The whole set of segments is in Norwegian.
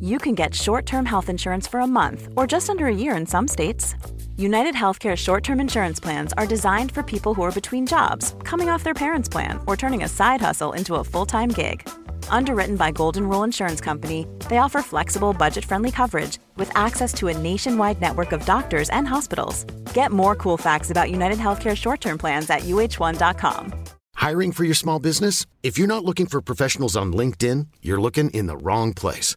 you can get short term health insurance for a month or just under a year in some states. United Healthcare short term insurance plans are designed for people who are between jobs, coming off their parents' plan, or turning a side hustle into a full time gig. Underwritten by Golden Rule Insurance Company, they offer flexible, budget friendly coverage with access to a nationwide network of doctors and hospitals. Get more cool facts about United Healthcare short term plans at uh1.com. Hiring for your small business? If you're not looking for professionals on LinkedIn, you're looking in the wrong place.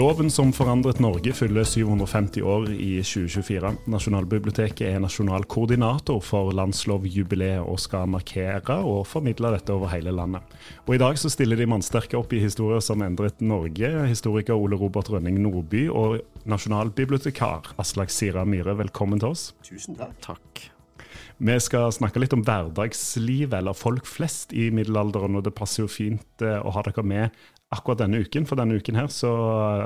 Loven som forandret Norge fyller 750 år i 2024. Nasjonalbiblioteket er nasjonal koordinator for landslovjubileet og skal markere og formidle dette over hele landet. Og I dag så stiller de mannsterke opp i historier som endret Norge. Historiker Ole Robert Rønning Nordby og nasjonalbibliotekar Aslak Sira Myhre, velkommen til oss. Tusen takk. Takk. Vi skal snakke litt om hverdagslivet, eller folk flest i middelalderen. og Det passer jo fint eh, å ha dere med akkurat denne uken. For denne uken her så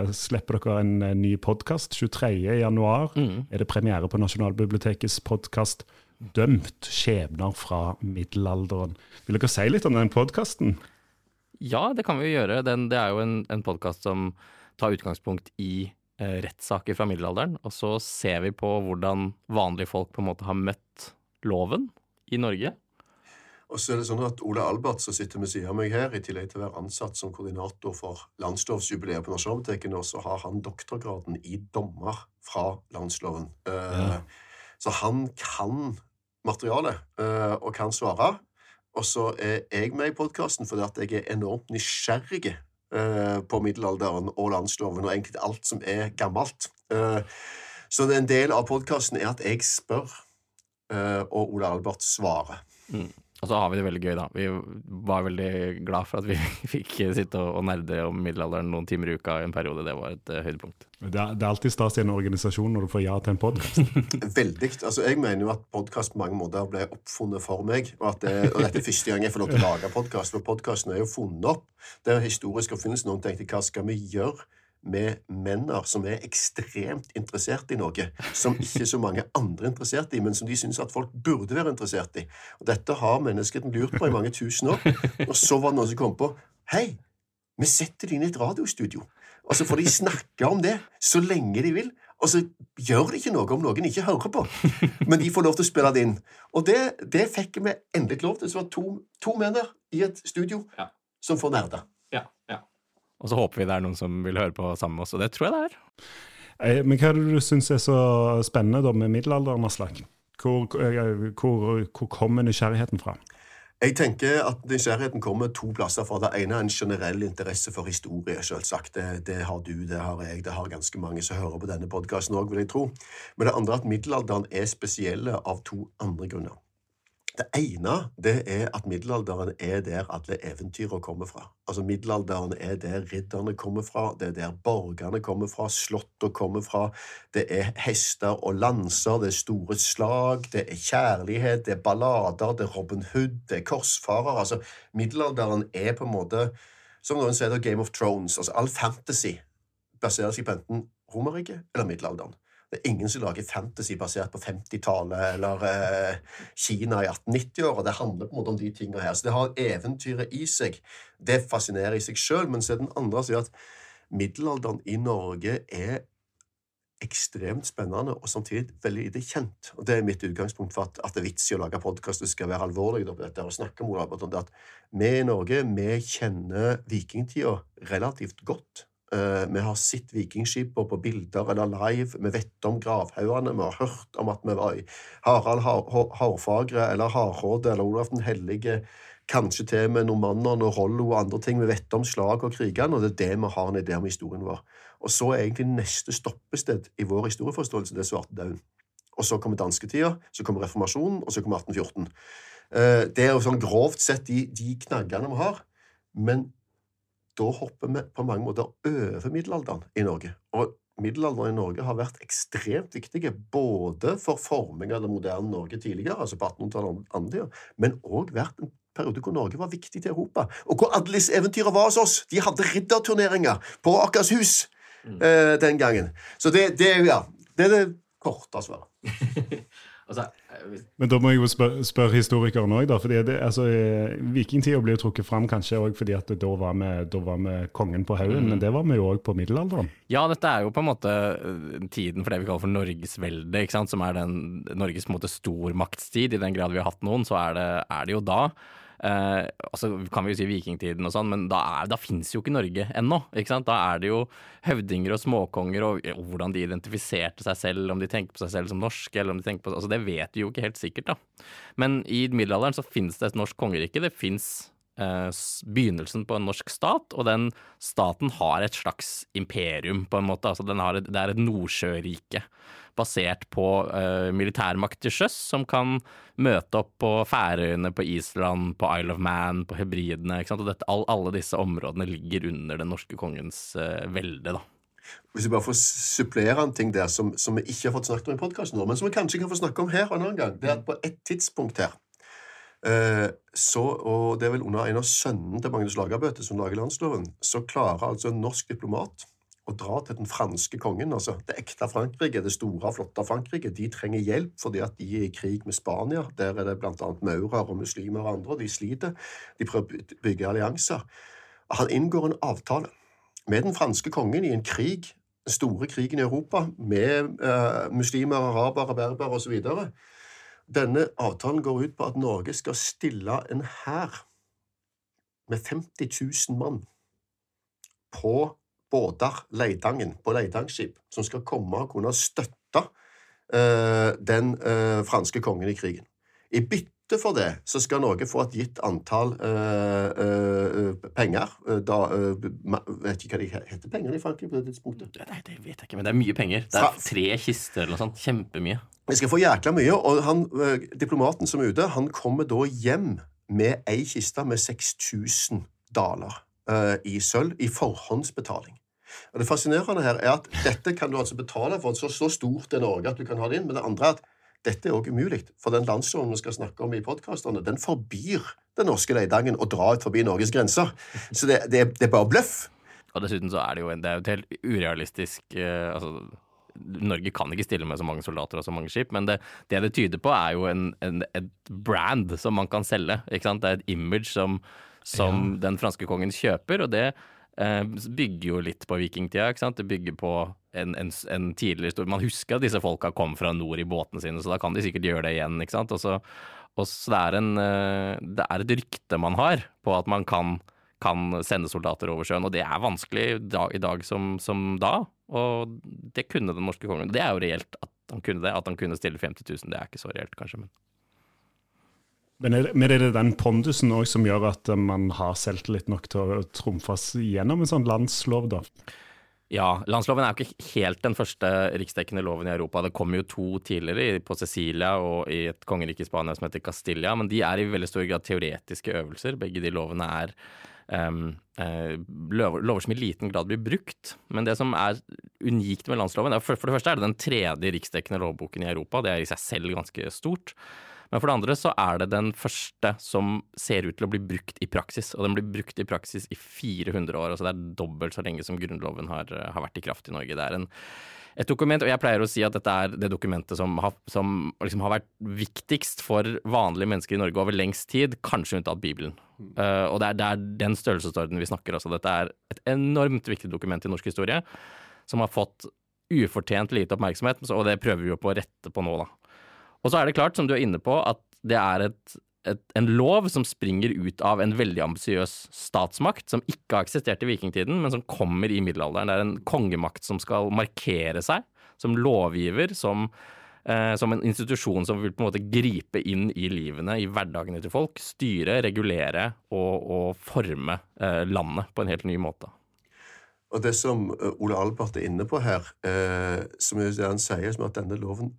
eh, slipper dere en eh, ny podkast. 23.1 mm. er det premiere på Nasjonalbibliotekets podkast 'Dømt skjebner fra middelalderen'. Vil dere si litt om den podkasten? Ja, det kan vi jo gjøre. Den, det er jo en, en podkast som tar utgangspunkt i eh, rettssaker fra middelalderen. Og så ser vi på hvordan vanlige folk på en måte har møtt loven i Norge. Og så er det sånn at Ole Albert, som sitter ved siden av meg her, i tillegg til å være ansatt som koordinator for landslovsjubileet på Nasjonalbiblioteket så har han doktorgraden i dommer fra landsloven. Ja. Så han kan materialet eh, og kan svare. Og så er jeg med i podkasten fordi at jeg er enormt nysgjerrig eh, på middelalderen og landsloven og egentlig alt som er gammelt. Eh, Så en del av podkasten er at jeg spør, eh, og Ole Albert svarer. Og så har vi det veldig gøy, da. Vi var veldig glad for at vi fikk sitte og nerde om middelalderen noen timer i uka i en periode. Det var et eh, høydepunkt. Det er, det er alltid stas i en organisasjon når du får ja til en podkast. Veldig. Altså, jeg mener jo at podkast på mange måter ble oppfunnet for meg. Og, at det, og dette er første gang jeg får lov til å lage podkast. For podkasten er jo funnet opp. Det er historisk oppfinnelse. Noen tenkte hva skal vi gjøre med menner som er ekstremt interessert i noe som ikke så mange andre er interessert i, men som de syns at folk burde være interessert i. Og dette har menneskeheten lurt på i mange tusen år. Og så var det noen som kom på Hei, vi setter det inn i et radiostudio. Og så får de snakke om det så lenge de vil. Og så gjør det ikke noe om noen ikke hører på. Men de får lov til å spille det inn. Og det, det fikk vi endelig lov til. Så det var to, to menn der i et studio Ja. som får nerder. Ja, ja. Og så håper vi det er noen som vil høre på sammen med oss, og det tror jeg det er. Eh, Men hva er det du syns er så spennende da med middelalderen, Aslak? Hvor, eh, hvor, hvor kommer nysgjerrigheten fra? Jeg tenker at nysgjerrigheten kommer to plasser fra. Det ene er en generell interesse for historie, selvsagt. Det, det har du, det har jeg, det har ganske mange som hører på denne podkasten òg, vil jeg tro. Men det andre er at middelalderen er spesielle av to andre grunner. Det ene det er at middelalderen er der alle eventyrene kommer fra. Altså Middelalderen er der ridderne kommer fra, det er der borgerne kommer fra, slottene kommer fra. Det er hester og lanser, det er store slag, det er kjærlighet, det er ballader, det er Robin Hood, det er korsfarer. Altså, Middelalderen er på en måte, som noen sier, er Game of Thrones. altså All fantasy baserer seg på enten Romerriket eller middelalderen. Det er ingen som lager fantasy basert på 50-tallet eller eh, Kina i 1890-åra. Det handler på en måte om de tingene her. Så det har eventyret i seg. Det fascinerer i seg sjøl. Men så er den andre sida at middelalderen i Norge er ekstremt spennende og samtidig veldig lite kjent. Og Det er mitt utgangspunkt for at, at det er vits i å lage podkast. Det skal være alvorlig på dette og snakke om det. At vi i Norge vi kjenner vikingtida relativt godt. Uh, vi har sett vikingskipene på bilder eller live. Vi vet om gravhaugene. Vi har hørt om at vi var i Harald Hårfagre eller Hardråde eller Olav den hellige. Kanskje til med normannerne og Rollo og andre ting. Vi vet om slag og krigene, og det er det vi har en idé om historien vår. Og så er egentlig neste stoppested i vår historieforståelse det svarte svartedauden. Og så kommer dansketida, så kommer reformasjonen, og så kommer 1814. Eh, det er jo sånn grovt sett de, de knaggene vi har. Men da hopper vi på mange måter over middelalderen i Norge. Og middelalderen i Norge har vært ekstremt viktige både for forming av det moderne Norge tidligere, altså på 1800-tallet, men òg vært en periode hvor Norge var viktig til Europa, og hvor disse var hos oss. De hadde ridderturneringer på Akershus mm. eh, den gangen. Så det, det, ja, det er det korte svaret. altså, men da må jeg jo spørre, spør historikeren òg, da. fordi det, altså, eh, Vikingtida blir jo trukket fram kanskje òg fordi at da var, vi, da var vi kongen på haugen, mm. men det var vi jo òg på middelalderen. Ja, dette er jo på en måte eh, tiden for det vi kaller for Norgesveldet, som er den Norges på en måte stormaktstid. I den grad vi har hatt noen, så er det, er det jo da. Eh, altså kan vi jo si vikingtiden og sånn, men da, er, da fins jo ikke Norge ennå. ikke sant? Da er det jo høvdinger og småkonger og, og, hvordan de identifiserte seg selv, om de tenker på seg selv som norske, eller om de tenker på altså Det vet vi jo ikke helt sikkert, da. Men i middelalderen så finnes det et norsk kongerike. Det fins eh, begynnelsen på en norsk stat, og den staten har et slags imperium, på en måte. Altså et, det er et nordsjørike basert på uh, militærmakt til sjøs, som kan møte opp på Færøyene, på Island, på Isle of Man, på Hebridene. Og dette, all, alle disse områdene ligger under den norske kongens uh, velde. da. Hvis vi bare får supplere en ting der som, som vi ikke har fått snakket om i podkasten men som vi kanskje kan få snakke om her en annen gang, det er at på et tidspunkt her eh, så, og det er vel under en av sønnene til Magnus Lagerbøte, som lager landsloven, så klarer altså en norsk diplomat å dra til den franske kongen. altså Det ekte Frankrike, det store, flotte Frankrike, de trenger hjelp fordi at de er i krig med Spania. Der er det bl.a. maurer og muslimer og andre, de sliter. De prøver å bygge allianser. Han inngår en avtale med den franske kongen i en krig, den store krigen i Europa, med eh, muslimer, arabere, berbere osv. Denne avtalen går ut på at Norge skal stille en hær med 50 000 mann på båter, Leidangen, på Leidangskip, som skal komme og kunne støtte eh, den eh, franske kongen i krigen. I bytte for det så skal Norge få et gitt antall eh, penger. Da, vet ikke hva de heter pengene i Frankrike på det tidspunktet? Nei, det vet jeg ikke, men det er mye penger. Det er tre kister eller noe sånt. Kjempemye. Vi skal få jækla mye, og han, diplomaten som er ute, han kommer da hjem med ei kiste med 6000 daler i sølv i forhåndsbetaling. Og Det fascinerende her er at dette kan du altså betale for. Så, så stort er Norge at du kan ha det inn. Men det andre er at dette er òg umulig. For den landsloven vi skal snakke om i podkastene, den forbyr den norske leidangen å dra ut forbi Norges grenser. Så det, det, det er bare bløff. Og dessuten så er det jo, det er jo et helt urealistisk uh, altså Norge kan ikke stille med så mange soldater og så mange skip, men det det, det tyder på, er jo en, en, et brand som man kan selge. Det er et image som, som ja. den franske kongen kjøper, og det Eh, bygger jo litt på vikingtida. ikke sant? Det bygger på en, en, en tidligere historie. Man husker at disse folka kom fra nord i båtene sine, så da kan de sikkert gjøre det igjen. ikke sant? Og så, og så det, er en, eh, det er et rykte man har på at man kan, kan sende soldater over sjøen, og det er vanskelig da, i dag som, som, da. Og det kunne den norske kongen. Det er jo reelt at han kunne det. At han kunne stille 50 000, det er ikke så reelt, kanskje. men men er, men er, det den pondusen òg som gjør at man har selvtillit nok til å trumfes gjennom en sånn landslov, da? Ja, landsloven er jo ikke helt den første riksdekkende loven i Europa. Det kom jo to tidligere, på Sicilia og i et kongerike i Spania som heter Castilla. Men de er i veldig stor grad teoretiske øvelser. Begge de lovene er um, uh, lover, lover, som i liten grad blir brukt. Men det som er unikt med landsloven, er for, for det første er det den tredje riksdekkende lovboken i Europa. Det er i seg selv ganske stort. Men for det andre så er det den første som ser ut til å bli brukt i praksis. Og den blir brukt i praksis i 400 år. Altså det er dobbelt så lenge som Grunnloven har, har vært i kraft i Norge. Det er en et dokument, og jeg pleier å si at dette er det dokumentet som har, som liksom har vært viktigst for vanlige mennesker i Norge over lengst tid, kanskje unntatt Bibelen. Uh, og det er, det er den størrelsesordenen vi snakker også. Dette er et enormt viktig dokument i norsk historie, som har fått ufortjent lite oppmerksomhet, og det prøver vi jo på å rette på nå, da. Og så er det klart, som du er inne på, at det er et et, en lov som springer ut av en veldig ambisiøs statsmakt, som ikke har eksistert i vikingtiden, men som kommer i middelalderen. Det er en kongemakt som skal markere seg som lovgiver, som, eh, som en institusjon som vil på en måte gripe inn i livene, i hverdagene til folk. Styre, regulere og, og forme eh, landet på en helt ny måte. Og det som eh, Ole Albert er inne på her, eh, som han sier, som at denne loven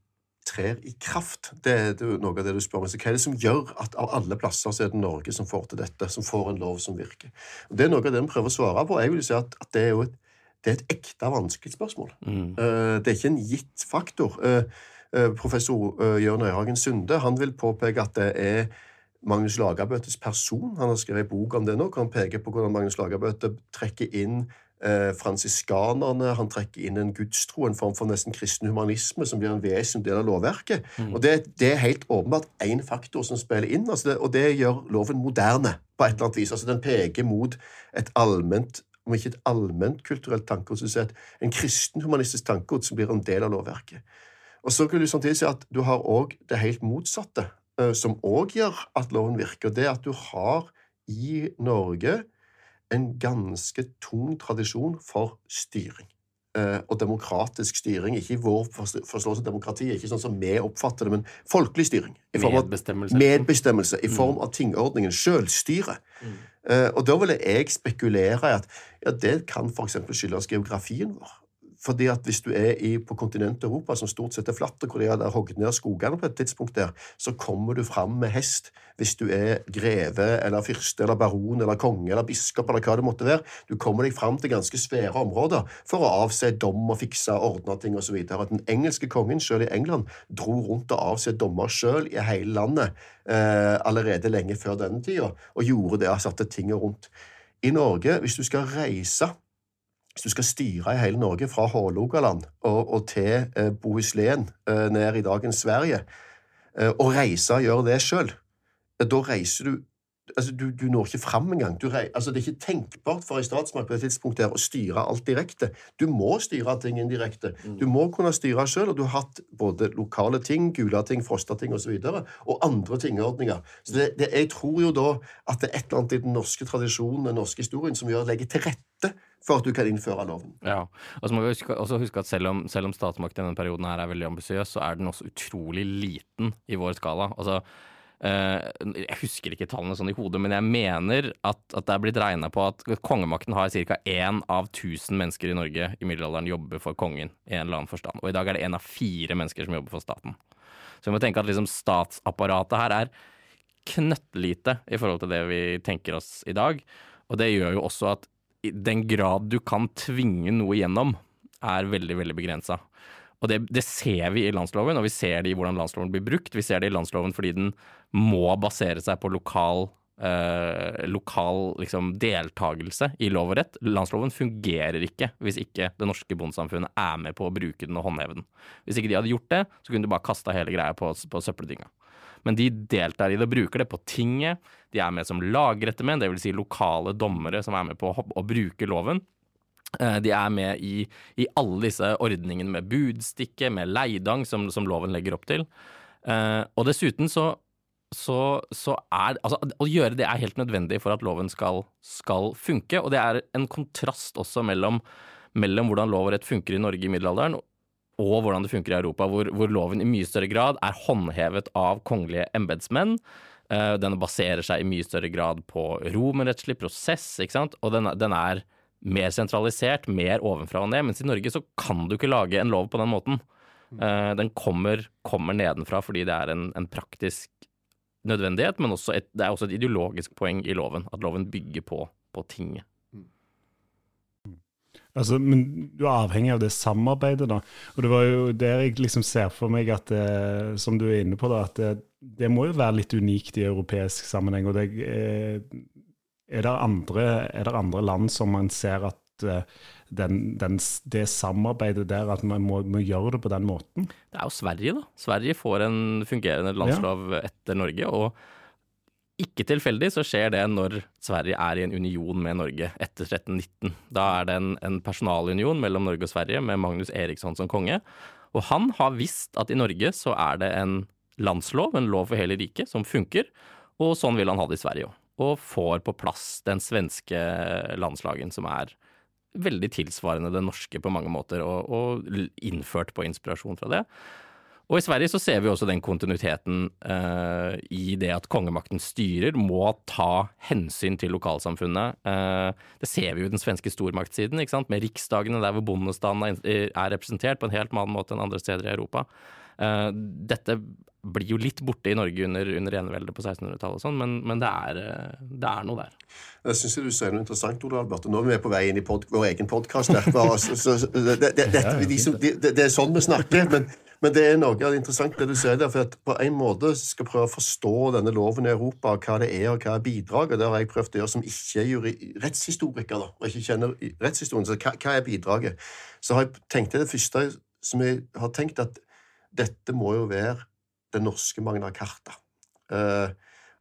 trer i kraft. Det er noe av det du spør meg. Så hva er det som gjør at av alle plasser så er det Norge som får til dette, som får en lov som virker? Det er noe av det vi prøver å svare på. Jeg vil si at, at det er jo et, det er et ekte vanskelig spørsmål. Mm. Uh, det er ikke en gitt faktor. Uh, uh, professor Jørn Øyhagen Sunde han vil påpeke at det er Magnus Lagerbøtes person. Han har skrevet en bok om det nå, hvor han peker på hvordan Magnus Lagerbøte trekker inn eh, fransiskanerne. Han trekker inn en gudstro, en form for nesten kristen humanisme, som blir en vesentlig del av lovverket. Mm. Og det, det, er helt åpenbart én faktor som spiller inn, altså det, og det gjør loven moderne på et eller annet vis. Altså Den peker mot et allment om ikke et allment kulturelt tankegods, så en kristen humanistisk tankegods som blir en del av lovverket. Og så kan du samtidig si at du har òg det helt motsatte, eh, som òg gjør at loven virker. Det at du har i Norge en ganske tung tradisjon for styring. Eh, og demokratisk styring. Ikke i vår forståelse av demokrati, ikke sånn som vi oppfatter det, men folkelig styring. I form av medbestemmelse. medbestemmelse I form av tingordningen. Selvstyre. Mm. Eh, og da vil jeg spekulere i at ja, det kan f.eks. skyldes geografien vår. Fordi at Hvis du er i, på kontinentet Europa, som stort sett er flatt, og hvor de har hogd ned skogene på et tidspunkt der, så kommer du fram med hest hvis du er greve eller fyrste eller baron eller konge eller biskop eller hva det måtte være. Du kommer deg fram til ganske svære områder for å avse dom og fikse ordne ting osv. At den engelske kongen selv i England dro rundt og avse dommer selv i hele landet eh, allerede lenge før denne tida, og gjorde det og satte tinget rundt. I Norge, hvis du skal reise hvis du skal styre i hele Norge, fra Hålogaland og, og til eh, Bohuslän, eh, ned i dagens Sverige, eh, og reise og gjøre det sjøl, da reiser du altså, du, du, når ikke fram engang. Altså, det er ikke tenkbart for en statsmakt på det tidspunktet her å styre alt direkte. Du må styre ting indirekte. Mm. Du må kunne styre sjøl, og du har hatt både lokale ting, Gulating, Frostating osv., og, så og andre tingordninger. Så det, det, jeg tror jo da at det er et eller annet i den norske tradisjonen, den norske historien, som gjør legger til rette for at du kan innføre loven. Ja, og så må vi huske, også huske at selv om, selv om statsmakten i denne perioden her er veldig ambisiøs, så er den også utrolig liten i vår skala. Altså jeg husker ikke tallene sånn i hodet, men jeg mener at, at det er blitt regna på at kongemakten har ca. én av 1000 mennesker i Norge i middelalderen jobber for kongen i en eller annen forstand. Og i dag er det én av fire mennesker som jobber for staten. Så vi må tenke at liksom statsapparatet her er knøttlite i forhold til det vi tenker oss i dag. Og det gjør jo også at den grad du kan tvinge noe gjennom, er veldig, veldig begrensa. Og det, det, ser vi i landsloven, og vi ser det i hvordan landsloven blir brukt. Vi ser det i landsloven fordi den må basere seg på lokal, eh, lokal liksom, deltakelse i lov og rett. Landsloven fungerer ikke hvis ikke det norske bondesamfunnet er med på å bruke den og håndheve den. Hvis ikke de hadde gjort det, så kunne de bare kasta hele greia på, på søppeldynga. Men de deltar i det og bruker det på tinget. De er med som lagrettemenn, dvs. Si lokale dommere som er med på å, å bruke loven. Eh, de er med i, i, alle disse ordningene med budstikke, med leidang, som, som loven legger opp til. Uh, og dessuten så, så, så, er Altså, å gjøre det er helt nødvendig for at loven skal, skal funke. Og det er en kontrast også mellom, mellom hvordan lov og rett funker i Norge i middelalderen, og hvordan det funker i Europa, hvor, hvor loven i mye større grad er håndhevet av kongelige embetsmenn. Uh, den baserer seg i mye større grad på romerrettslig prosess, ikke sant, og den, den er mer sentralisert, mer ovenfra og ned. Mens i Norge så kan du ikke lage en lov på den måten. Uh, den kommer, kommer, nedenfra fordi det er en, en praktisk nødvendighet, men et, det er også et ideologisk poeng i loven. At loven bygger på, på tinget. Altså, men du er avhengig av det samarbeidet, da. Og det var jo der jeg liksom ser for meg at eh, som du er inne på, da, at det, det må jo være litt unikt i europeisk sammenheng. og det, eh, er det, andre, er det andre land som man ser at eh, den, den, det samarbeidet der, at man må, må, gjøre det på den måten? Det er jo Sverige, da. Sverige får en fungerende landslov ja. etter Norge. og ikke tilfeldig så skjer det når Sverige er i en union med Norge etter 1319. Da er det en, en personalunion mellom Norge og Sverige med Magnus Eriksson som konge. Og han har visst at i Norge så er det en landslov, en lov for hele riket, som funker. Og sånn vil han ha det i Sverige òg. Og får på plass den svenske landslagen, som er veldig tilsvarende det norske på mange måter, og, og innført på inspirasjon fra det. Og i Sverige så ser vi også den kontinuiteten eh, i det at kongemakten styrer, må ta hensyn til lokalsamfunnet. Eh, det ser vi jo i den svenske stormaktssiden, med riksdagene der hvor bondestanden er representert på en helt annen måte enn andre steder i Europa. Uh, dette blir jo litt borte i Norge under, under eneveldet på 1600-tallet, sånn, men, men det, er, det, er, noe der. Jeg syns du sier noe interessant, Ole Albert. Nå er vi på vei inn i pod, vår egen podkast. Det, det, det, er sånn vi snakker. men men det er noe interessant det du sier der, for at på en måte skal prøve å forstå denne loven i Europa, hva det er og hva er bidraget. Det har jeg prøvd å gjøre som ikke er rettshistoriker, da, og ikke kjenner rettshistorien. Så hva, hva, er bidraget? Så har jeg tenkt det første som jeg har tenkt, at dette må jo være det norske Magna Carta. Eh,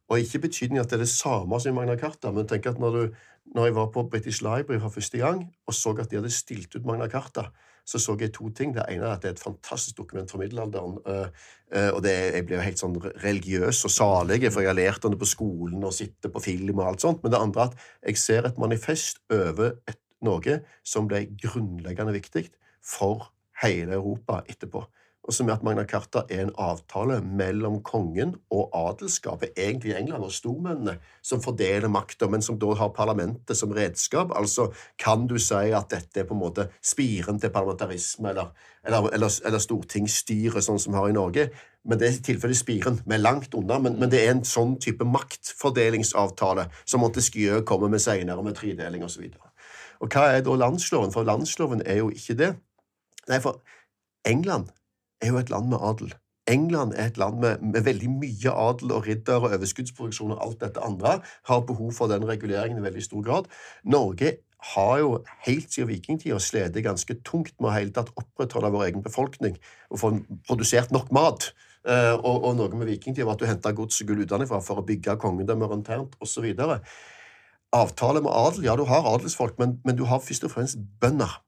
og ikke betydning at det er det samme som Magna Carta, men tenk at når, du, når jeg var på British Library for første gang og så at de hadde stilt ut Magna Carta, så så jeg to ting. Det ene er at det er et fantastisk dokument fra middelalderen. Eh, eh, og det, jeg blir helt sånn religiøs og salig, for jeg har lært om det på skolen og sitter på film og alt sånt. Men det andre er at jeg ser et manifest over et, noe som ble grunnleggende viktig for hele Europa etterpå og som er at Magna Carta er en avtale mellom kongen og adelskapet, egentlig England, og stormennene, som fordeler makta, men som da har parlamentet som redskap. Altså kan du si at dette er på en måte spiren til parlamentarisme eller, eller, eller, eller stortingsstyret, sånn som vi har i Norge. Men det er i tilfelle spiren. Vi er langt unna, men, men, det er en sånn type maktfordelingsavtale som Montesquieu kommer med senere, med tredeling osv. Og, og hva er da landsloven? For landsloven er jo ikke det. Nei, for England er jo et land med adel. England er et land med, med, veldig mye adel og ridder og overskuddsproduksjon og alt dette andre. Har behov for den reguleringen i veldig stor grad. Norge har jo helt siden vikingtida slitt ganske tungt med å hele tatt opprettholde vår egen befolkning og få produsert nok mat. Uh, og, og, noe med vikingtida var at du henta gods og gull utenfra for å bygge kongedømmer internt osv. Avtale med adel, ja, du har adelsfolk, men, men du har først og fremst bønder.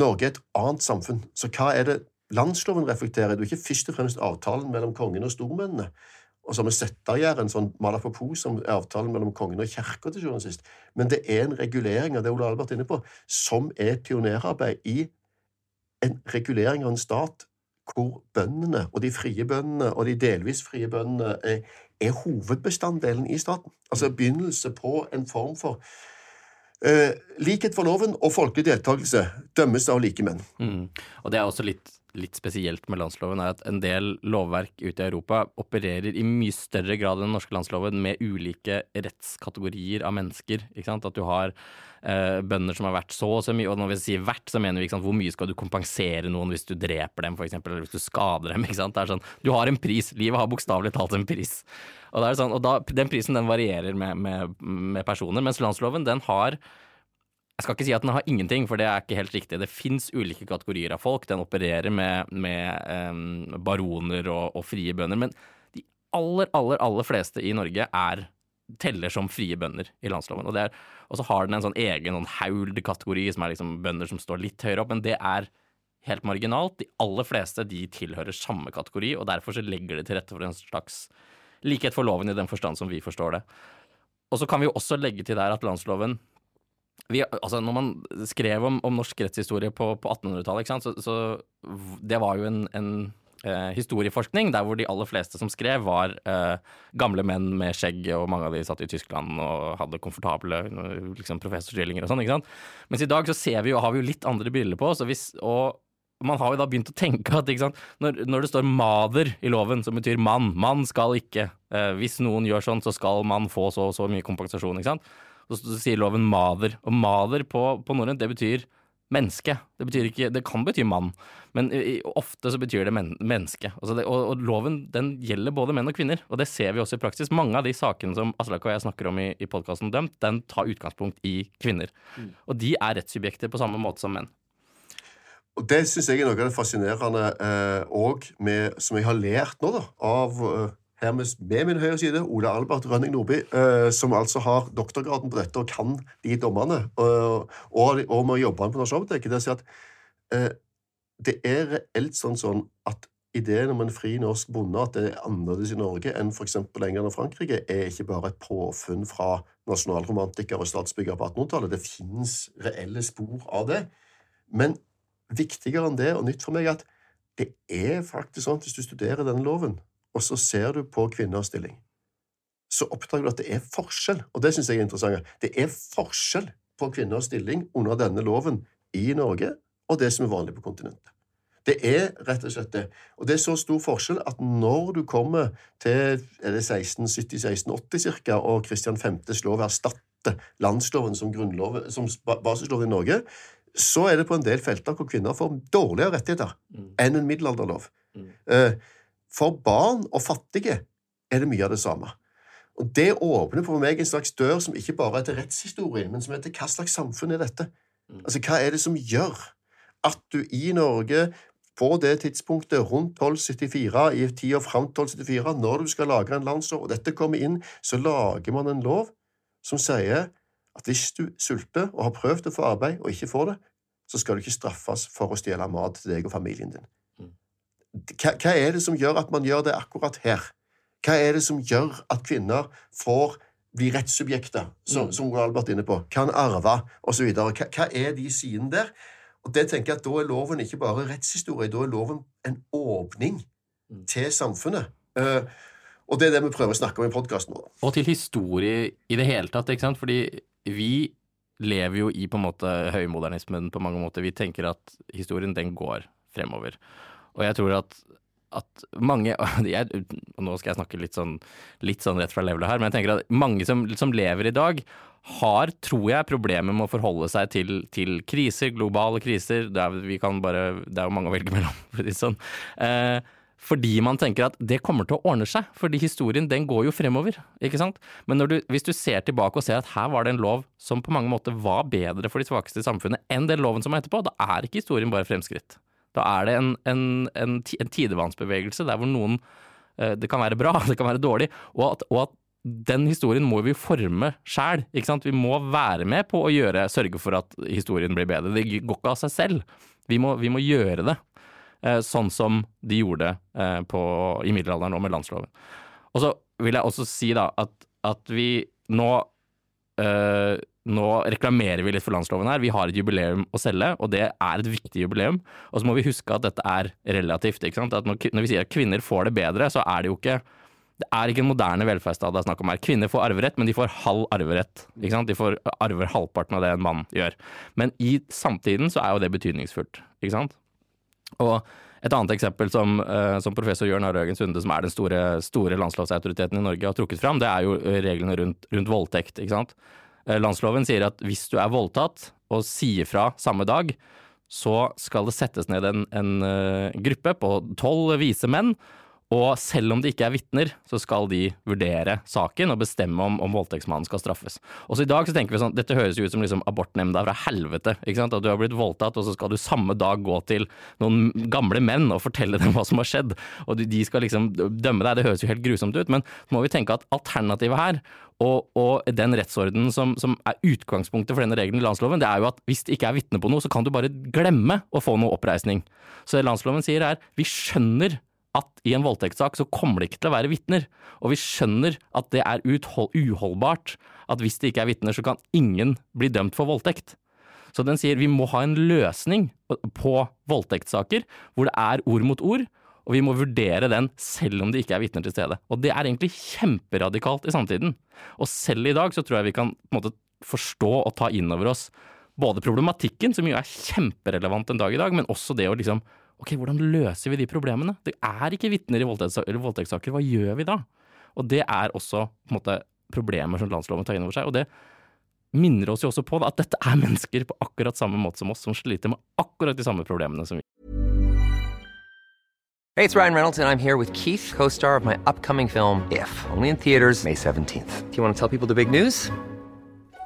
Norge er et annet samfunn. Så hva er det Landsloven reflekterer jo ikke først og fremst avtalen mellom kongen og stormennene, og så har vi en sånn malapopo, som er avtalen mellom kongen og kirka til sjuende og sist, men det er en regulering av det Ole Albert er inne på, som er pionerarbeid i en regulering av en stat hvor bøndene, og de frie bøndene og de delvis frie bøndene, er, er hovedbestanddelen i staten. Altså begynnelse på en form for uh, likhet for loven og folkelig deltakelse dømmes av likemenn. Mm. Og det er også litt litt spesielt med landsloven, er at en del lovverk ute i Europa opererer i mye større grad enn den norske landsloven med ulike rettskategorier av mennesker. At du har eh, bønder som har vært så og så mye, og når vi sier vært, så mener vi sant, hvor mye skal du kompensere noen hvis du dreper dem, f.eks., eller hvis du skader dem. Det er sånn, Du har en pris. Livet har bokstavelig talt en pris. Og, sånn, og da, den prisen den varierer med, med, med personer, mens landsloven den har jeg skal ikke si at den har ingenting, for det er ikke helt riktig. Det fins ulike kategorier av folk. Den opererer med, med um, baroner og, og, frie bønder. Men de aller, aller, aller fleste i Norge er teller som frie bønder i landsloven. Og, er, og så har den en sånn egen sånn hauld-kategori, som er liksom bønder som står litt høyere opp. Men det er helt marginalt. De aller fleste de tilhører samme kategori, og derfor så legger det til rette for en slags likhet for loven i den forstand som vi forstår det. Og så kan vi jo også legge til der at landsloven vi, altså når man skrev om, om norsk rettshistorie på, på 1800-tallet, så, så, det var jo en, en eh, historieforskning der hvor de aller fleste som skrev, var eh, gamle menn med skjegg, og mange av de satt i Tyskland og hadde komfortable liksom, professorstillinger og sånn. ikke sant? Mens i dag så ser vi jo, har vi jo litt andre briller på, hvis, og man har jo da begynt å tenke at når, når, det står 'mader' i loven, som betyr mann, mann skal ikke eh, Hvis noen gjør sånn, så skal man få så og så mye kompensasjon. ikke sant? Så sier loven mader. Og mader på, på norrønt, det betyr menneske. Det, betyr ikke, det kan bety mann, men i, ofte så betyr det men, menneske. Altså det, og, og, loven den gjelder både menn og kvinner, og det ser vi også i praksis. Mange av de sakene som Aslak og jeg snakker om i, i podkasten Dømt, den tar utgangspunkt i kvinner. Mm. Og de er rettssubjekter på samme måte som menn. Og Det syns jeg er noe av det fascinerende òg, eh, som jeg har lært nå, da, av eh, her med, med min høyre side, Ole Albert Rønning Nordby, eh, som altså har doktorgraden på dette og kan de dommene, og, og, og må jobbe på Nasjonalbiblioteket. Det, si at, eh, det er reelt sånn, sånn at ideen om en fri norsk bonde, at det er annerledes i Norge enn f.eks. England og Frankrike, er ikke bare et påfunn fra nasjonalromantikere og statsbyggere på 1800-tallet. Det finnes reelle spor av det. Men viktigere enn det, og nytt for meg, er at det er faktisk sånn at hvis du studerer denne loven, og så ser du på kvinners stilling, så oppdager du at det er forskjell, og det syns jeg er interessant. Det er forskjell på kvinners stilling under denne loven i Norge og det som er vanlig på kontinentet. Det er rett og slett det. Og det er så stor forskjell at når du kommer til 1670-1680 ca., og Kristian 5.s lov erstatter landsloven som, som basislov i Norge, så er det på en del felter hvor kvinner får dårligere rettigheter mm. enn en middelalderlov. Mm. Uh, for barn og fattige er det mye av det samme. Og Det åpner for meg en slags dør som ikke bare er til rettshistorien, men som er til hva slags samfunn er dette? Mm. Altså, Hva er det som gjør at du i Norge på det tidspunktet rundt 1274, i tida fram til 1274, når du skal lage en landslov, og dette kommer inn, så lager man en lov som sier at hvis du sulter og har prøvd å få arbeid og ikke får det, så skal du ikke straffes for å stjele mat til deg og familien din hva, hva, er det som gjør at man gjør det akkurat her? Hva er det som gjør at kvinner får bli rettssubjekter, som, mm. som Albert er inne på, kan arve osv.? Hva, hva er de sidene der? Og det tenker jeg at Da er loven ikke bare rettshistorie, da er loven en åpning mm. til samfunnet. Uh, og det er det vi prøver å snakke om i podkasten vår. Og til historie i det hele tatt, ikke sant? Fordi vi lever jo i på en måte høymodernismen på mange måter. Vi tenker at historien, den går fremover. Og jeg tror at, at mange jeg, og Nå skal jeg snakke litt sånn, litt sånn rett fra levelet her, men jeg tenker at mange som, som lever i dag, har, tror jeg, problemer med å forholde seg til, til kriser, globale kriser. Det er, bare, det er jo mange å velge mellom, for å si sånn. Eh, fordi man tenker at det kommer til å ordne seg, fordi historien den går jo fremover. ikke sant? Men du, hvis du ser tilbake og ser at her var det en lov som på mange måter var bedre for de svakeste i samfunnet enn den loven som er etterpå, da er ikke historien bare fremskritt. Da er det en, en, en, en tidevannsbevegelse der hvor noen eh, Det kan være bra, det kan være dårlig, og at, og at den historien må vi forme sjæl. Vi må være med på å gjøre, sørge for at historien blir bedre. Det går ikke av seg selv. Vi må, vi må gjøre det. Eh, sånn som de gjorde eh, på, i middelalderen og med landsloven. Og så vil jeg også si da at, at vi nå øh, nå reklamerer vi litt for landsloven her. Vi har et jubileum å selge, og det er et viktig jubileum. Og så må vi huske at dette er relativt. ikke sant? At når, når vi sier at kvinner får det bedre, så er det jo ikke det er ikke en moderne velferdsstat det er snakk om her. Kvinner får arverett, men de får halv arverett. ikke sant? De får arver halvparten av det en mann gjør. Men i samtiden så er jo det betydningsfullt. ikke sant? Og et annet eksempel som, uh, som professor Jørn Øgen Sunde, som er den store, store landslovsautoriteten i Norge, har trukket fram, det er jo reglene rundt, rundt voldtekt. ikke sant? Eh, landsloven sier at hvis du er voldtatt og sier fra samme dag, så skal det settes ned en, en gruppe på tolv vise menn og selv om det ikke er vitner, så skal de vurdere saken og bestemme om, om voldtektsmannen skal straffes. Også i dag så tenker vi sånn, dette høres jo ut som liksom abortnemnda fra helvete. ikke sant? At du har blitt voldtatt, og så skal du samme dag gå til noen gamle menn og fortelle dem hva som har skjedd. Og de skal liksom dømme deg. Det høres jo helt grusomt ut. Men så må vi tenke at alternativet her, og, og den rettsordenen som, som, er utgangspunktet for denne regelen i landsloven, det er jo at hvis det ikke er vitne på noe, så kan du bare glemme å få noe oppreisning. Så det landsloven sier er vi skjønner at i en voldtektssak så kommer det ikke til å være vitner. Og vi skjønner at det er uholdbart at hvis det ikke er vitner, så kan ingen bli dømt for voldtekt. Så den sier vi må ha en løsning på voldtektssaker hvor det er ord mot ord, og vi må vurdere den selv om det ikke er vitner til stede. Og det er egentlig kjemperadikalt i samtiden. Og selv i dag så tror jeg vi kan måte forstå og ta inn over oss både problematikken, som jo er kjemperelevant en dag i dag, men også det å liksom Ok, hvordan løser vi de problemene? Det er ikke vitner i voldtektssaker, hva gjør vi da? Og det er også på en måte, problemer som landsloven tar inn over seg. Og det, minner oss jo også på at dette er mennesker på akkurat samme måte som oss, som sliter med akkurat de samme problemene som vi. Hey, it's Ryan Reynolds, and I'm here with Keith, co star of my upcoming film, If, only in theaters, May 17th. Do you want to tell people the big news?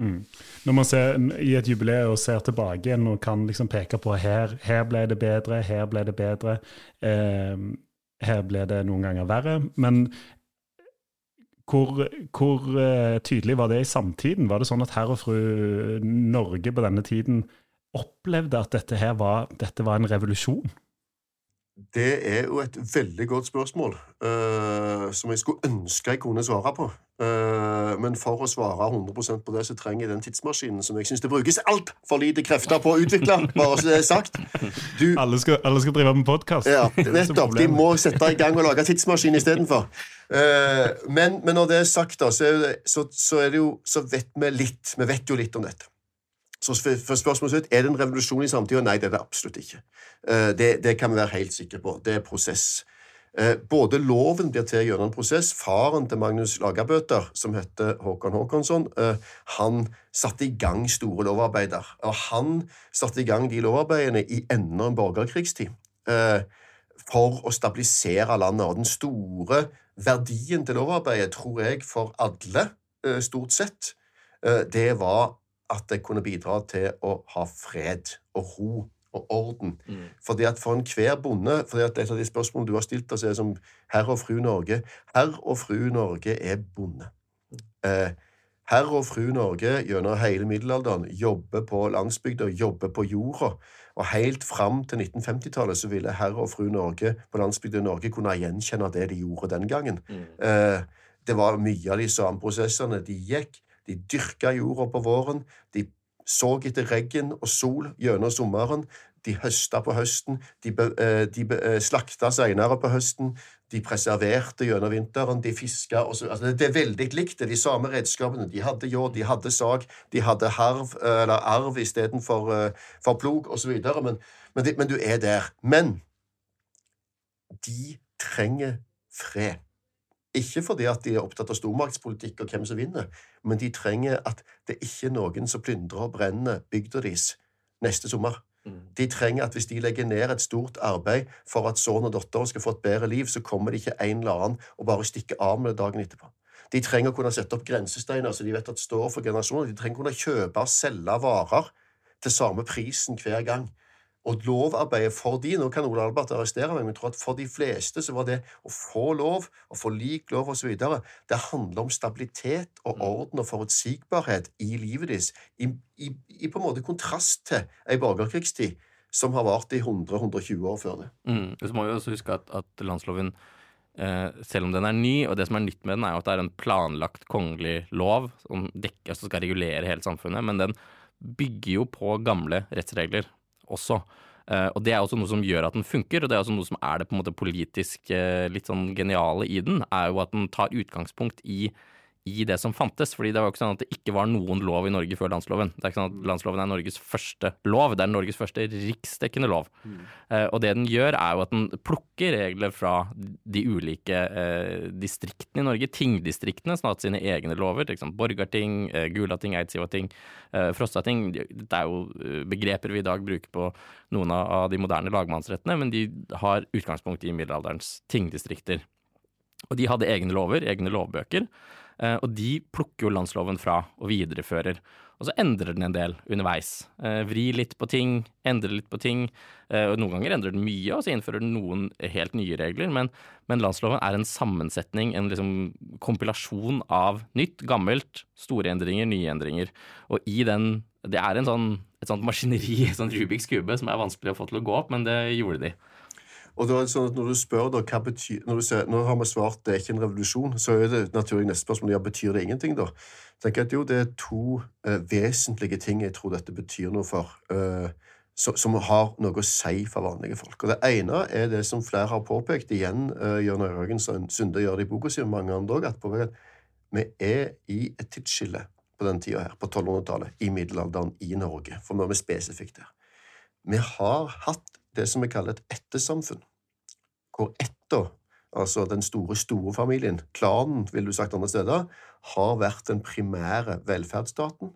Når man ser i et jubileum og ser tilbake igjen og kan liksom peke på her, her ble det bedre, her ble det bedre, eh, her ble det noen ganger verre. Men hvor, hvor eh, tydelig var det i samtiden? Var det sånn at herr og fru Norge på denne tiden opplevde at dette her var, dette var en revolusjon? Det er jo et veldig godt spørsmål, uh, som jeg skulle ønske jeg kunne svare på. Uh, men for å svare 100% på det, så trenger jeg den tidsmaskinen som jeg syns det brukes altfor lite krefter på å utvikle. bare så det er sagt. Du, Alle skal, alle skal drive med podkast. ja, nettopp. De må sette i gang og lage tidsmaskin istedenfor. Uh, men, men når det er sagt, da, så, er det, så, så, er det jo, så vet vi litt. Vi vet jo litt om dette. Så spørsmålet slutt, Er det en revolusjon i samtida? Nei, det er det absolutt ikke. Eh, det, det kan vi være helt sikre på. Det er prosess. Eh, Både loven blir til gjennom en prosess. Faren til Magnus Lagerbøter, som heter Håkon Håkonsson, eh, han satte i gang store lovarbeider. Og han satte i gang de lovarbeidene i enden en borgerkrigstid. For å stabilisere landet. Og den store verdien til lovarbeidet, tror jeg, for alle, stort sett, det var at det kunne bidra til å ha fred og ro og orden. Fordi at For enhver bonde fordi at Et av de spørsmålene du har stilt oss, er som herr og fru Norge. Herr og fru Norge er bonde. Eh, herr og fru Norge gjennom hele middelalderen jobber på landsbygda, jobber på jorda. Og helt fram til 1950-tallet så ville herr og fru Norge på landsbygda i Norge kunne gjenkjenne det de gjorde den gangen. Eh, det var mye av de samme prosessene. De gikk, de dyrka jorda på våren, de så etter regn og sol gjennom sommeren, de høsta på høsten, de, be, eh, de be, eh, slakta senere på høsten, de preserverte gjennom vinteren, de fiska altså det, er veldig likt. Det de samme redskapene. De hadde ljå, de hadde sag, de hadde harv, eh, eller arv istedenfor for plog, osv. Men, men, men du er der. Men de trenger fred. Ikke fordi at de er opptatt av stormaktspolitikk og hvem som vinner, men de trenger at det ikke er noen som plyndrer og brenner bygda deres neste sommer. De trenger at hvis de legger ned et stort arbeid for at sønn og datter skal få et bedre liv, så kommer det ikke en eller annen og bare stikker av med det dagen etterpå. De trenger å kunne sette opp grensesteiner så de vet at står for generasjoner. De trenger å kunne kjøpe og selge varer til samme prisen hver gang. Og lovarbeidet for de, nå kan Ole Albert arrestere meg, men jeg tror at for de fleste så var det å få lov, å få lik lov osv., det handler om stabilitet og orden og forutsigbarhet i livet deres, i, i, i på en måte kontrast til ei borgerkrigstid som har vart i 100-120 år før det. Mm. Så må vi også huske at, at landsloven, eh, selv om den er ny, og det som er nytt med den, er jo at det er en planlagt kongelig lov som dekker, altså skal regulere hele samfunnet, men den bygger jo på gamle rettsregler også. Eh, og det er også noe som gjør at den funker, og det er også noe som er det på en måte politisk eh, litt sånn geniale i den, er jo at den tar utgangspunkt i, i det som fantes. fordi det var jo ikke sånn at det ikke var noen lov i Norge før landsloven. Det er ikke sånn at Landsloven er Norges første lov, det er Norges første riksdekkende lov. Eh, og det den gjør, er jo at den plukker regler fra de ulike eh, distriktene i Norge, tingdistriktene, som har hatt sine egne lover. Liksom Borgarting, eh, Gulating, Eidsivating, eh, Frostating. Det er jo eh, begreper vi i dag bruker på noen av de moderne lagmannsrettene, men de har utgangspunkt i middelalderens tingdistrikter. Og de hadde egne lover, egne lovbøker, og de plukker jo landsloven fra og viderefører. Og så endrer den en del underveis. Eh, Vri litt på ting, endre litt på ting. eh, Og noen ganger endrer den mye, og så innfører den noen helt nye regler. Men, men landsloven er en sammensetning, en liksom kompilasjon av nytt, gammelt, store endringer, nye endringer. Og i den Det er sånn, et sånt maskineri, en sånn Rubiks kube, som er vanskelig å få til å gå opp, men det gjorde de. Og da er sånn at Når du spør da, hva betyr, når du sier, nå har vi svart det er ikke en revolusjon, så er det naturlig neste spørsmål ja, betyr det ingenting. da? tenker at jo, Det er to eh, vesentlige ting jeg tror dette betyr noe for, eh, så, som har noe å si for vanlige folk. Og Det ene er det som flere har påpekt, igjen uh, Jørn Øyrehagen Sunde gjør det i boka si, mange andre òg, at vi er i et tidsskille på den tida her, på 1200-tallet, i middelalderen i Norge. For nå er vi spesifikt der. Vi har hatt det som vi kaller et ættesamfunn, hvor ætta, altså den store store familien, klanen, vil du sagt andre steder, har vært den primære velferdsstaten.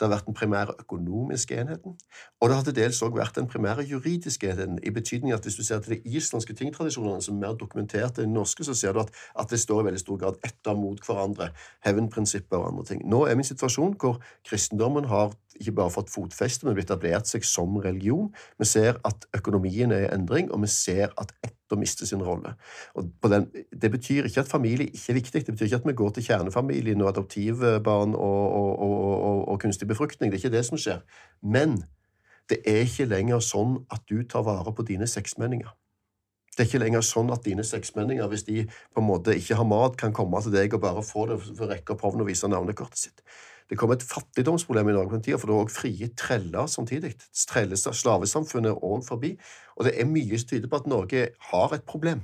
Det har vært den primære økonomiske enheten, og det har til dels òg vært den primære juridiske enheten, i betydning at hvis du ser til de islandske tingtradisjonene som er mer dokumenterte enn norske, så ser du at, at det står i veldig stor grad etter mot hverandre, hevnprinsipper og andre ting. Nå er vi i en situasjon hvor kristendommen har ikke bare fått fotfeste, men etablert seg som religion. Vi ser at økonomien er i endring, og vi ser at etter mister sin rolle. Den, det betyr ikke at familie ikke er viktig. Det betyr ikke at vi går til kjernefamilien og adoptivbarn og, og, og, og kunstig befruktning. Det er ikke det som skjer. Men det er ikke lenger sånn at du tar vare på dine seksmenninger. Det er ikke lenger sånn at dine seksmenninger, hvis de på en måte ikke har mat, kan komme til deg og bare få det for å rekke opp hånden og vise navnekortet sitt. Det kom et fattigdomsproblem i Norge på den tida, for det var også frie treller samtidig. Slavesamfunnet er òg forbi. Og det er mye som tyder på at Norge har et problem.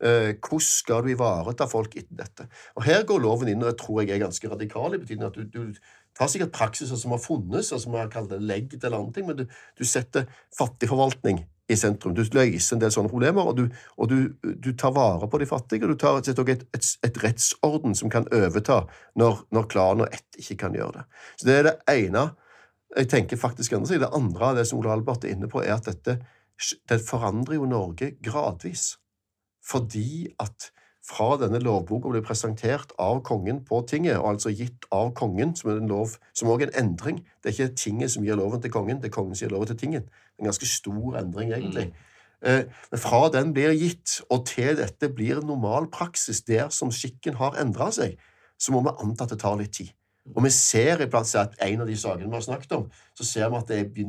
Eh, hvordan skal du ivareta folk etter dette? Og Her går loven inn, og jeg tror jeg er ganske radikal, i betydning at du, du tar sikkert praksiser som har funnes, og som har kalt det legd eller andre ting, men du, du setter fattigforvaltning i sentrum. Du løser en del sånne problemer, og du, og du, du tar vare på de fattige. og Du tar et, et, et, et rettsorden som kan overta når, når klanen og ett ikke kan gjøre det. Så Det er det ene. Jeg tenker faktisk andre. Det andre det som Ole Albert er inne på, er at dette det forandrer jo Norge gradvis. Fordi at fra denne lovboka ble presentert av kongen på tinget, og altså gitt av kongen, som er en lov, som også er en endring. Det er ikke tinget som gir loven til kongen, det er kongen som gir loven til tinget. En ganske stor endring, egentlig. Mm. Men fra den blir gitt, og til dette blir normal praksis der som skikken har endra seg, så må vi anta at det tar litt tid. Og vi ser i plass at en av de sakene vi har snakket om, så ser vi at det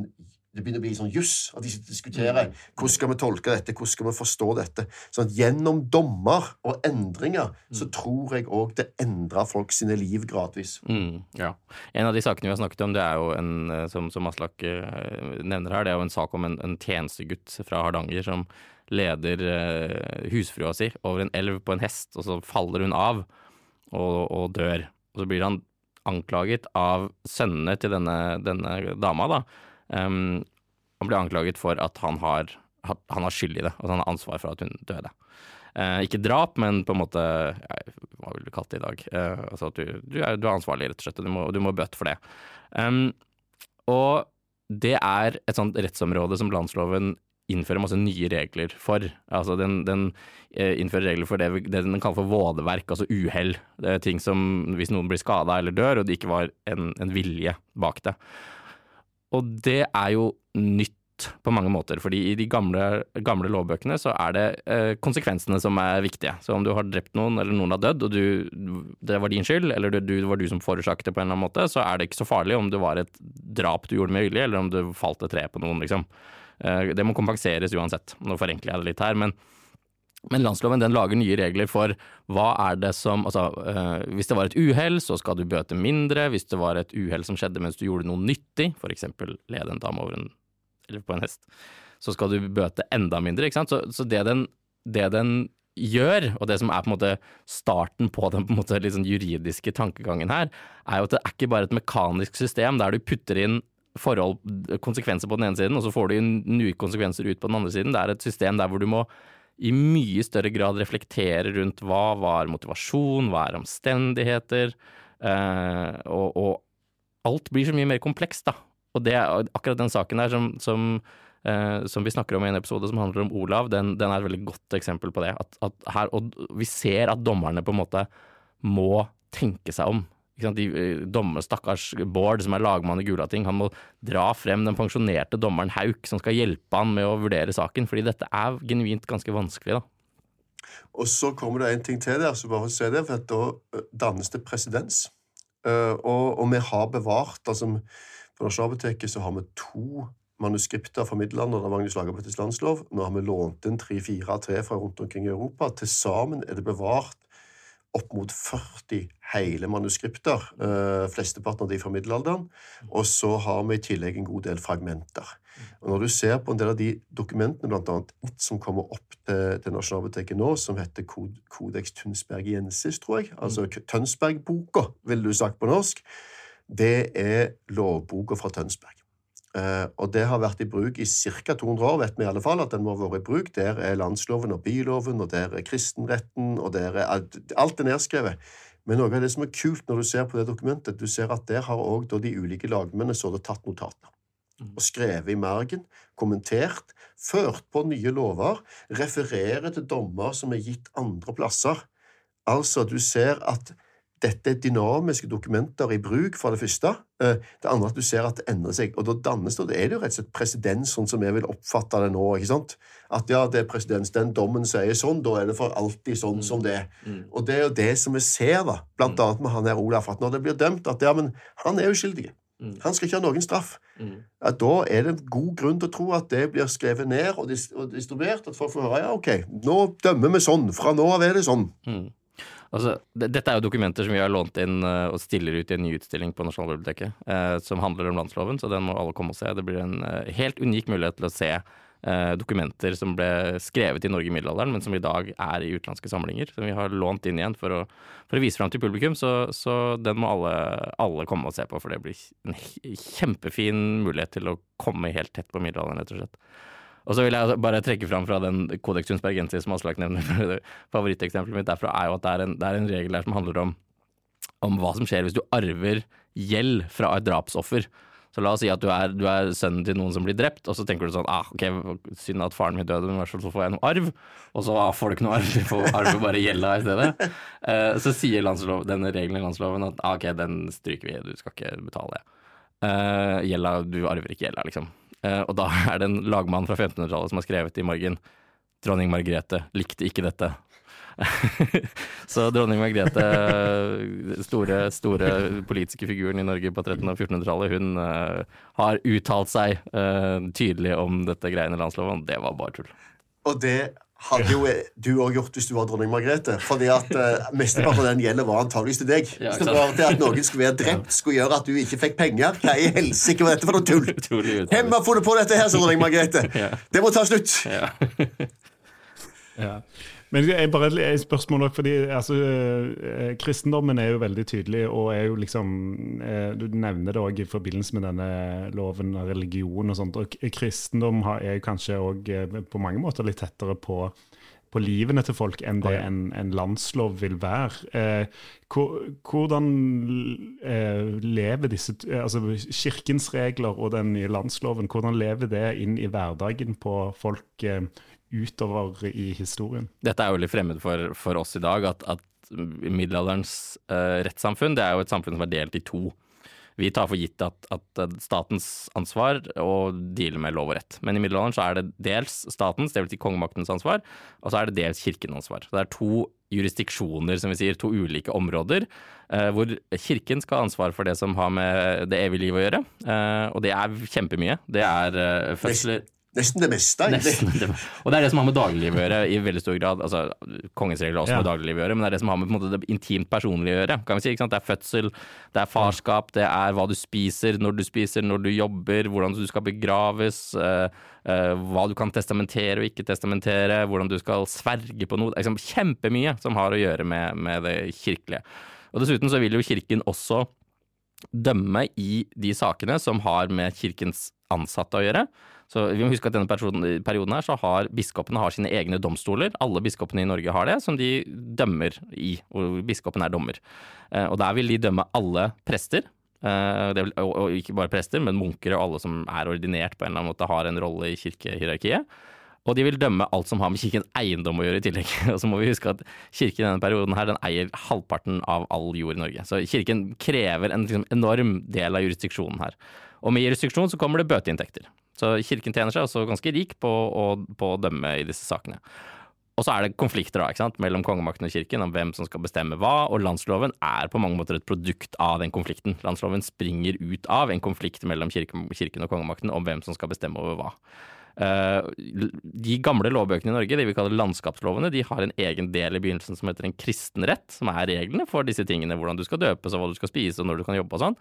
det begynner å bli sånn juss. At de diskuterer mm. hvordan skal vi tolke dette, hvordan skal vi forstå dette. Sånn Gjennom dommer og endringer så mm. tror jeg òg det endrer folk sine liv gradvis. Mm, ja. En av de sakene vi har snakket om, det er jo en, eh, som, som Aslak uh, nevner her, det er jo en sak om en, en tjenestegutt fra Hardanger som leder uh, husfrua si over en elv på en hest, og så faller hun av og, og dør. Og så blir han anklaget av sønnene til denne, denne dama, da Um, han ble anklaget for at han har, han har skyld i det, at han har ansvar for at hun døde. Uh, ikke drap, men på en måte Hva vil du kalle det i dag? Uh, altså at du, du, er, du, er, ansvarlig, rett og slett, og du må, du må bøte for det. Um, og det er et sånt rettsområde som landsloven innfører masse nye regler for. Altså den, den uh, innfører regler for det, det, den kaller for vådeverk, altså uhell. Det er ting som hvis noen blir skada eller dør, og det ikke var en, en vilje bak det. Og det er jo nytt på mange måter, fordi i de gamle, gamle lovbøkene så er det eh, konsekvensene som er viktige. Så om du har drept noen, eller noen har dødd, og du, det var din skyld, eller det, var du som forårsaket det på en eller annen måte, så er det ikke så farlig om det var et drap du gjorde med vilje, eller om du falt et tre på noen, liksom. Eh, det må kompenseres uansett. Nå forenkler jeg det litt her, men men landsloven den lager nye regler for hva er det som Altså, øh, hvis det var et uhell, så skal du bøte mindre. Hvis det var et uhell som skjedde mens du gjorde noe nyttig, f.eks. lede en dame over en Eller på en hest, så skal du bøte enda mindre, ikke sant. Så, så det, den, det den gjør, og det som er på en måte starten på den på måte sånn juridiske tankegangen her, er jo at det er ikke bare et mekanisk system der du putter inn forhold, konsekvenser på den ene siden, og så får du nye konsekvenser ut på den andre siden. Det er et system der hvor du må i mye større grad reflektere rundt hva var motivasjon, hva er omstendigheter, eh, og, og alt blir så mye mer komplekst, da. Og det er akkurat den saken der som, som, eh, som vi snakker om i en episode som handler om Olav, den, den er et veldig godt eksempel på det. At, at her, og vi ser at dommerne på en måte må tenke seg om. De eh, dommer, Stakkars Bård, som er lagmann i Gulating, han må dra frem den pensjonerte dommeren Hauk, som skal hjelpe han med å vurdere saken, fordi dette er genuint ganske vanskelig. da. Og så kommer det en ting til der, så bare å se det, for da eh, dannes det presedens. Eh, og, og vi har bevart altså På Nasjonalbiblioteket så har vi to manuskripter fra middelalderen av Magnus Lagabøtes landslov. Nå har vi lånt inn tre-fire tre fra rundt omkring i Europa. Til sammen er det bevart opp mot 40 hele manuskripter, uh, flesteparten av de fra middelalderen. Og så har vi i tillegg en god del fragmenter. Og Når du ser på en del av de dokumentene blant annet, et som kommer opp til, til Nasjonalbiblioteket nå, som heter Kod Codex Tønsbergiensis, tror jeg, altså Tønsbergboka, ville du sagt på norsk, det er lovboka fra Tønsberg. Eh, og det har vært i bruk i ca. 200 år, vet vi i alle fall at den må ha vært i bruk. Der er landsloven og byloven, og der er kristenretten, og der er alt, alt er nedskrevet. Men noe av det som er kult når du ser på det dokumentet, du ser at der har òg de ulike lagmennene så det tatt notater. Og skrevet i margen, kommentert, ført på nye lover, refererer til dommer som er gitt andre plasser. Altså, du ser at dette er dynamiske dokumenter i bruk, for det første. Eh, Det andre at du ser at det endrer seg. Og da dannes det, og det er det jo rett og slett presedens, sånn som jeg vil oppfatte det nå. ikke sant? At ja, det er presedens. Den dommen sier sånn, da er det for alltid sånn som det er. Og det er jo det som vi ser, da, blant annet med han her Olaf, at når det blir dømt, at ja, men han er uskyldig. Han skal ikke ha noen straff. Ja, da er det en god grunn til å tro at det blir skrevet ned og, og distribuert. At folk får høre ja, ok, nå dømmer vi sånn. Fra nå av er det sånn. Altså, dette er jo dokumenter som vi har lånt inn eh, og stiller ut i en ny utstilling på Nasjonalbiblioteket, eh, som handler om landsloven, så den må alle komme og se. Det blir en eh, helt unik mulighet til å se eh, dokumenter som ble skrevet i Norge i middelalderen, men som i dag er i utenlandske samlinger, som vi har lånt inn igjen for å, for å vise fram til publikum. Så, så den må alle, alle komme og se på, for det blir en kjempefin mulighet til å komme helt tett på middelalderen, rett og slett. Og så vil jeg bare trekke fram fra den Codex Tunsbergensis som Aslak nevner. Favoritteksempelet mitt derfra er jo at det er en, det er en regel der som handler om, om hva som skjer hvis du arver gjeld fra et drapsoffer. Så la oss si at du er, du er sønnen til noen som blir drept, og så tenker du sånn ah, ok, synd at faren min døde, men i hvert fall så får jeg noe arv. Og så ah, får du ikke noe arv, du får arve bare gjelda i stedet. Uh, så sier denne regelen i landsloven at ah, ok, den stryker vi, du skal ikke betale. Uh, gjelda, du arver ikke gjelda, liksom. Eh, og da er det en lagmann fra 1500-tallet som har skrevet i margen Dronning Margrethe likte ikke dette. Så dronning Margrethe, store, store politiske figuren i Norge på 1300- og 1400-tallet, hun eh, har uttalt seg eh, tydelig om dette greiene i landsloven. Det var bare tull. Og det hadde jo du òg gjort hvis du var dronning Margrethe. Fordi at uh, mesteparten av den gjelden var antageligvis til deg. Ja, så bare det til at noen skulle være drept, skulle gjøre at du ikke fikk penger. Hva i helsike var dette for noe tull? Hvem har funnet på dette her, sa dronning Margrethe? Ja. Det må ta slutt. Ja. Ja. Men er bare et spørsmål nok, fordi altså, eh, kristendommen er jo veldig tydelig, og er jo liksom eh, Du nevner det òg i forbindelse med denne loven av religion og sånt. og Kristendom er jo kanskje òg på mange måter litt tettere på, på livene til folk enn det en, en landslov vil være. Eh, hvordan eh, lever disse eh, altså Kirkens regler og den nye landsloven, hvordan lever det inn i hverdagen på folk eh, utover i historien? Dette er jo litt fremmed for, for oss i dag, at, at middelalderens uh, rettssamfunn det er jo et samfunn som er delt i to. Vi tar for gitt at, at eh, statens ansvar å deale med lov og rett. Men i middelalderen så er det dels statens, dvs. Si kongemaktens ansvar, og så er det dels kirkens ansvar. Så det er to jurisdiksjoner, som vi sier, to ulike områder, eh, hvor kirken skal ha ansvar for det som har med det evige liv å gjøre. Eh, og det er kjempemye. Det er eh, fødsler Nesten det meste, egentlig. Nesten. det. Og det er det som har med dagliglivet å gjøre i veldig stor grad. Altså, kongens regler har også Ja. med dagliglivet å gjøre, men det er det som har med på en måte, det intimt personlige å gjøre. kan vi si, ikke sant? Det er fødsel, det er farskap, det er hva du spiser, når du spiser, når du jobber, hvordan du skal begraves, uh, uh, hva du kan testamentere og ikke testamentere, hvordan du skal sverge på noe. Liksom kjempemye som har å gjøre med, med det kirkelige. Og dessuten så vil jo kirken også dømme i de sakene som har med kirkens ansatte å gjøre. Så vi må huske at denne perioden, her så har biskopene har sine egne domstoler. Alle biskopene i Norge har det, som de dømmer i, hvor biskopen er dommer. Eh, Og der vil de dømme alle prester. eh, vil, og, og ikke bare prester, men munker og alle som er ordinert på en eller annen måte, har en rolle i kirkehierarkiet. Og de vil dømme alt som har med kirkens eiendom å gjøre i tillegg. Og så må vi huske at kirken i denne perioden her, den eier halvparten av all jord i Norge. Så kirken krever en liksom, enorm del av jurisdiksjonen her. Og med jurisdiksjon så kommer det bøteinntekter. Så kirken tjener seg også ganske rik på å, dømme i disse sakene. Og så er det konflikter da, ikke sant, mellom kongemakten og kirken om hvem som skal bestemme hva, og landsloven er på mange måter et produkt av den konflikten. Landsloven springer ut av en konflikt mellom kirken, og kongemakten om hvem som skal bestemme over hva. Eh, De gamle lovbøkene i Norge, det vi kaller landskapslovene, de har en egen del i begynnelsen som heter en kristenrett, som er reglene for disse tingene, hvordan du skal døpes og hva du skal spise og når du kan jobbe og sånn.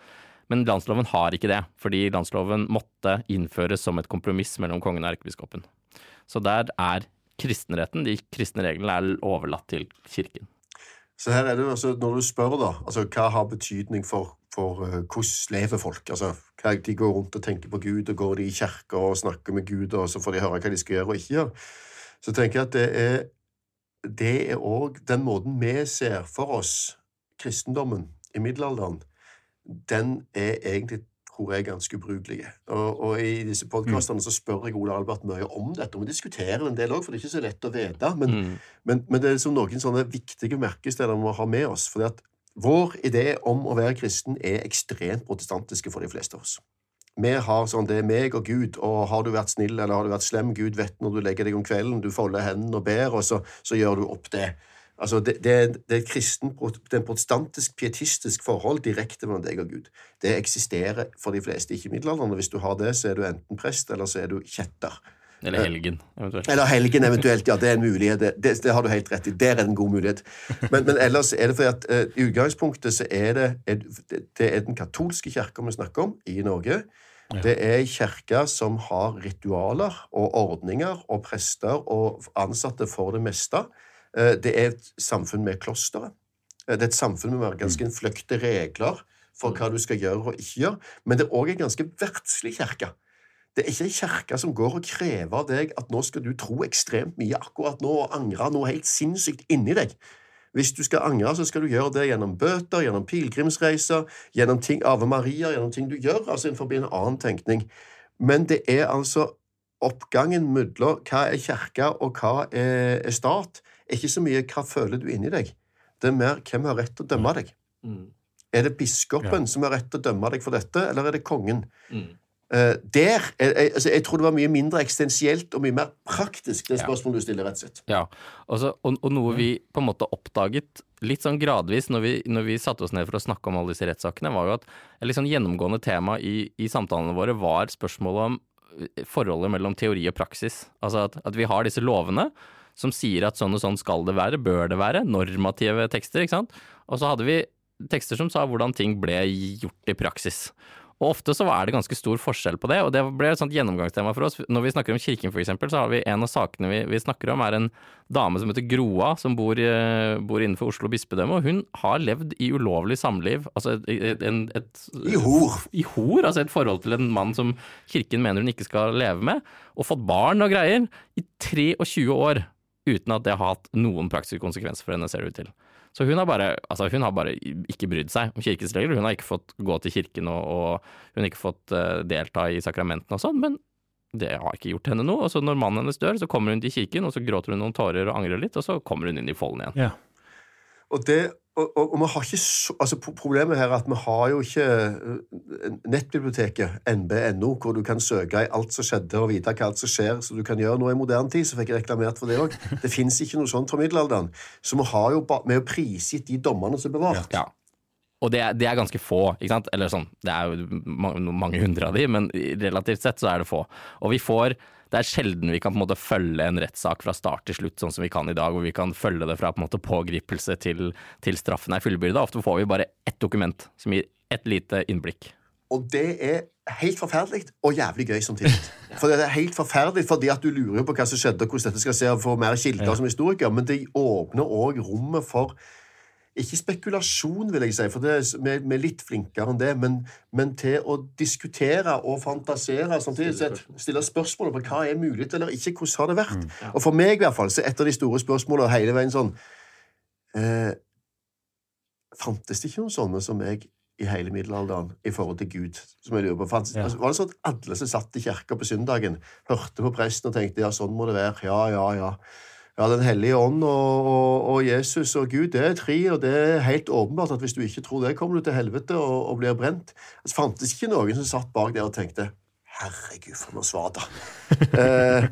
Men landsloven har ikke det, fordi landsloven måtte innføres som et kompromiss mellom kongen og erkebiskopen. Så der er kristenretten, de kristne reglene, er overlatt til kirken. Så her er det altså, Når du spør da, altså hva har betydning for, for uh, hvordan lever folk? Altså, hva, De går rundt og tenker på Gud, og går de i kirka og snakker med Gud, og så får de høre hva de skal gjøre og ikke gjøre. Så tenker jeg at det er det òg den måten vi ser for oss kristendommen i middelalderen, den er egentlig tror jeg, ganske ubrukelig. Og, og i disse podkastene så spør jeg Ole Albert mye om dette, og vi diskuterer en del òg, for det er ikke så lett å vite. Men, Mm. men, men det er liksom noen sånne viktige merkesteder vi må ha med oss. fordi at vår idé om å være kristen er ekstremt protestantiske for de fleste av oss. Vi har sånn, Det er meg og Gud, og har du vært snill eller har du vært slem? Gud vet når du legger deg om kvelden, du folder hendene og ber, og så, så gjør du opp det. Altså, det, det, det er kristen, det er en protestantisk, pietistisk forhold direkte mellom deg og Gud. Det eksisterer for de fleste ikke i middelalderen. Hvis du har det, så er du enten prest, eller så er du kjetter. Eller helgen, eventuelt. Eller helgen eventuelt, ja. Det er en mulighet. Det, det, har du helt rett i. Der er det en god mulighet. Men, men ellers er det fordi at uh, i utgangspunktet så er det, er, det- er den katolske kirka vi snakker om i Norge. Det er ei kirke som har ritualer og ordninger og prester og ansatte for det meste. Eh, Det er et samfunn med klostere. Eh, Det er et samfunn med ganske innfløkte regler for hva du skal gjøre og ikke gjøre. Men det er òg en ganske verdslig kirke. Det er ikke ei kirke som går og krever av deg at nå skal du tro ekstremt mye akkurat nå og angre noe helt sinnssykt inni deg. Hvis du skal angre, så skal du gjøre det gjennom bøter, gjennom pilegrimsreiser, gjennom ting Ave Maria, gjennom ting du gjør, altså innenfor en annen tenkning. Men det er altså oppgangen mellom hva er kirke og hva er, stat, ikke så mye hva føler du inni deg. Det er mer hvem har rett til å dømme deg. Er det biskopen som har rett til å dømme deg for dette, eller er det kongen? Eh, der, er- jeg, altså, jeg tror det var mye mindre eksistensielt og mye mer praktisk, det Ja. spørsmålet du stiller, rett og slett. Ja, og, og, og noe vi på en måte oppdaget litt sånn gradvis når vi, når vi satte oss ned for å snakke om alle disse rettssakene, var jo at et sånn gjennomgående tema i, i samtalene våre var spørsmålet om eh, forholdet mellom teori og praksis. Altså at, at vi har disse lovene som sier at sånn og sånn skal det være, bør det være, normative tekster, ikke sant. Og så hadde vi tekster som sa hvordan ting ble gjort i praksis. Og ofte så er det ganske stor forskjell på det, og det ble et sånt gjennomgangstema for oss. Når vi snakker om kirken eksempel, så har vi en av sakene vi, vi snakker om er en dame som heter Groa, som bor, eh, bor innenfor Oslo bispedømme, og hun har levd i ulovlig samliv, altså et, et, et, et, I hor. i hor, altså et forhold til en mann som kirken mener hun ikke skal leve med, og fått barn og greier, i 23 år, uten at det har hatt noen praktiske konsekvenser for henne, ser det ut til. Så hun har bare, altså hun har bare ikke brydd seg om kirkens regler. Hun har ikke fått gå til kirken, og, og hun har ikke fått eh, delta i sakramentene og sånn, men det har ikke gjort henne noe. Og så når mannen hennes dør, så kommer hun til kirken, og så gråter hun noen tårer og angrer litt, og så kommer hun inn i folden igjen. Ja. Og, det, og, og, og vi har ikke så, altså Problemet her er at vi har jo ikke eh, nettbiblioteket nb.no, hvor du kan søke i alt som skjedde, og vite hva alt som skjer, så du kan gjøre noe i moderne tid. Så fikk jeg reklamert for det òg. Det fins ikke noe sånt fra middelalderen. Så vi har jo vi er jo prisgitt de dommene som er bevart. Ja. Og det er, det er ganske få, ikke sant? Eller sånn, det er jo mange hundre av de, men relativt sett så er det få. Og vi får det er sjelden vi kan på en måte følge en rettssak fra start til slutt, sånn som vi kan i dag, hvor vi kan følge det fra på en måte pågripelse til, til straffen er fullbyrda. Ofte får vi bare ett dokument som gir et lite innblikk. Og det er helt forferdelig og jævlig gøy samtidig. For det er helt forferdelig fordi at du lurer på hva som skjedde, og hvordan dette skal se og få mer kilder som historiker, men det åpner òg rommet for ikke spekulasjon, vil jeg si, for det er, vi, vi er litt flinkere enn det, men, men til å diskutere og fantasere samtidig. sett, Stille spørsmål på hva er mulig eller ikke, hvordan har det vært? Og for meg i hvert fall, så er et av de store spørsmålene hele veien sånn eh, Fantes det ikke noen sånne som meg i hele middelalderen i forhold til Gud? Som jeg lurer på. Fantes, Ja. altså, var det sånn at alle som satt i kirka på søndagen, hørte på presten og tenkte ja, sånn må det være. Ja, ja, ja. Ja, Den hellige ånd og, og, og Jesus og Gud, det er tre, og det er helt åpenbart at hvis du ikke tror det, kommer du til helvete og, og blir brent. Det fantes ikke noen som satt bak der og tenkte Herregud, for noe svar, da. eh,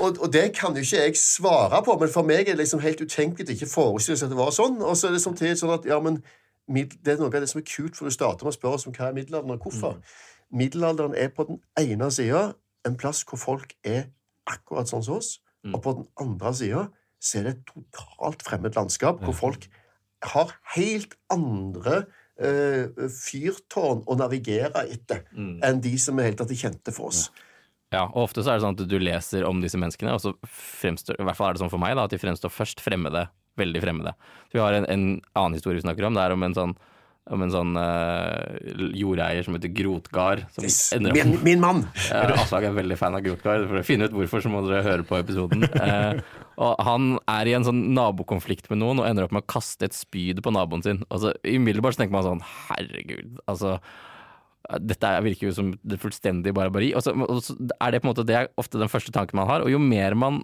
og, og det kan jo ikke jeg svare på, men for meg er det liksom helt utenkelig å ikke forestille seg at det var sånn. Og så er det samtidig sånn at ja, men det er noe av det som er kult, for du starter med å spørre oss om hva er middelalderen, og hvorfor. Middelalderen er på den ene sida en plass hvor folk er akkurat sånn som oss, og på den andre sida så er det et totalt fremmed landskap hvor folk har helt andre eh, fyrtårn å navigere etter enn de som er helt tatt er kjente for oss. Ja, og ofte så er det sånn at du leser om disse menneskene, og så fremstår, i hvert fall er det sånn for meg, da, at de fremstår først fremmede, veldig fremmede. Så vi har en, en annen historie vi snakker om, det er om en sånn, om en sånn uh, jordeier som heter Grotgard. Som opp Min, min mann! Ja, Aslak er veldig fan av Grotgard. For å finne ut hvorfor, så må dere høre på episoden. Uh, og han er i en sånn nabokonflikt med noen og ender opp med å kaste et spyd på naboen sin. Altså, Umiddelbart tenker man sånn Herregud, altså. Dette er- virker jo som det fullstendige barbari. Og så, og så er det på en måte det er ofte den første tanken man har. Og jo mer man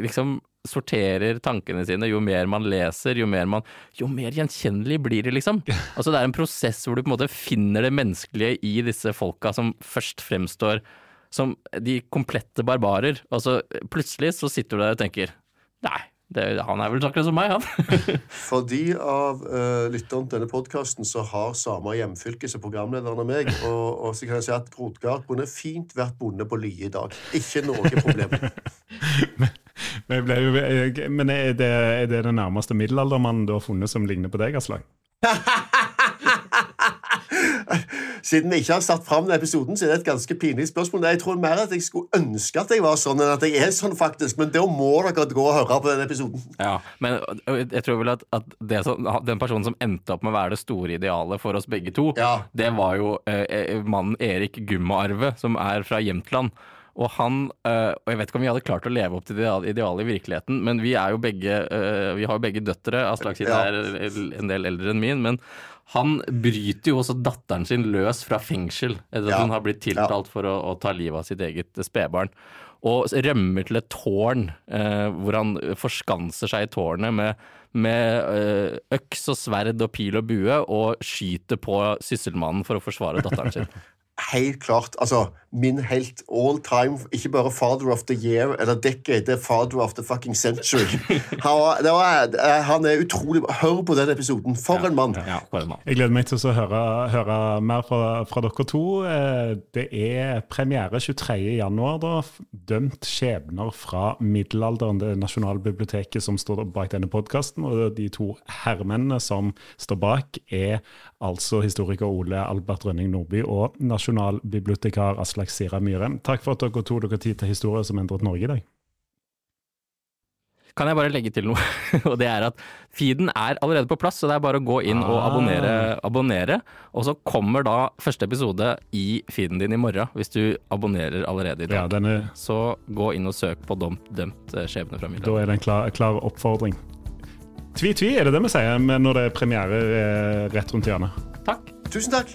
liksom sorterer tankene sine, jo mer man leser, jo mer man Jo mer gjenkjennelig blir det, liksom. Altså Det er en prosess hvor du på en måte finner det menneskelige i disse folka som først fremstår som de komplette barbarer. Og så plutselig så sitter du der og tenker Nei, det, han er vel akkurat som meg, han. For de av uh, lytterne til denne podkasten som har samme hjemfylke som programlederen og meg, og, og så kan jeg si at Grotgard kunne fint vært bonde på Lie i dag. Ikke noe problem. Men, ble jo, men er det, er det den nærmeste middelaldermannen du har funnet som ligner på deg, Aslak? Siden vi ikke har satt fram den episoden, så er det et ganske pinlig spørsmål. Jeg tror mer at jeg skulle ønske at jeg var sånn, enn at jeg er sånn, faktisk. Men da må dere gå og høre på den episoden. Ja, men jeg tror vel at, at det som, den personen som endte opp med å være det store idealet for oss begge to, Ja. det var jo eh, mannen Erik Gummarve, som er fra Jämtland. Og han eh, Og jeg vet ikke om vi hadde klart å leve opp til det idealet i virkeligheten, men vi er jo begge eh, Vi har jo begge døtre. Aslak sin Ja. er en del eldre enn min. Men han bryter jo også datteren sin løs fra fengsel etter at Ja. hun har blitt tiltalt for å, å ta livet av sitt eget spedbarn. Og rømmer til et tårn, eh, hvor han forskanser seg i tårnet med, med eh, øks og sverd og pil og bue, og skyter på sysselmannen for å forsvare datteren sin. Helt klart. Altså, min helt all time Ikke bare father of the year eller decade, det er father of the fucking century. Han, var- det var, eh, han er utrolig. Hør på den episoden. For en mann. Ja, mann. Jeg gleder meg til å høre, høre mer fra, fra dere to. Eh, Det er premiere 23.1. da. Dømt skjebner fra middelalderen. Det Nasjonalbiblioteket som står bak denne podkasten. Og de to herremennene som står bak, er altså historiker Ole Albert Rønning Nordby og nasjonalbibliotekar Aslak Sira Myhre. Takk for at dere tok dere tid til historier som endret Norge i dag. Kan jeg bare legge til noe? og det er at feeden er allerede på plass, så det er bare å gå inn og Ah. abonnere. abonnere. Og så kommer da første episode i feeden din i morgen, hvis du abonnerer allerede i dag. Ja, denne, Så gå inn og søk på dømt, eh, skjebne fra da er det en klar, klar oppfordring. Tvi-tvi, er det det vi sier når det er premiere eh, rett rundt hjørnet? Takk. Tusen takk.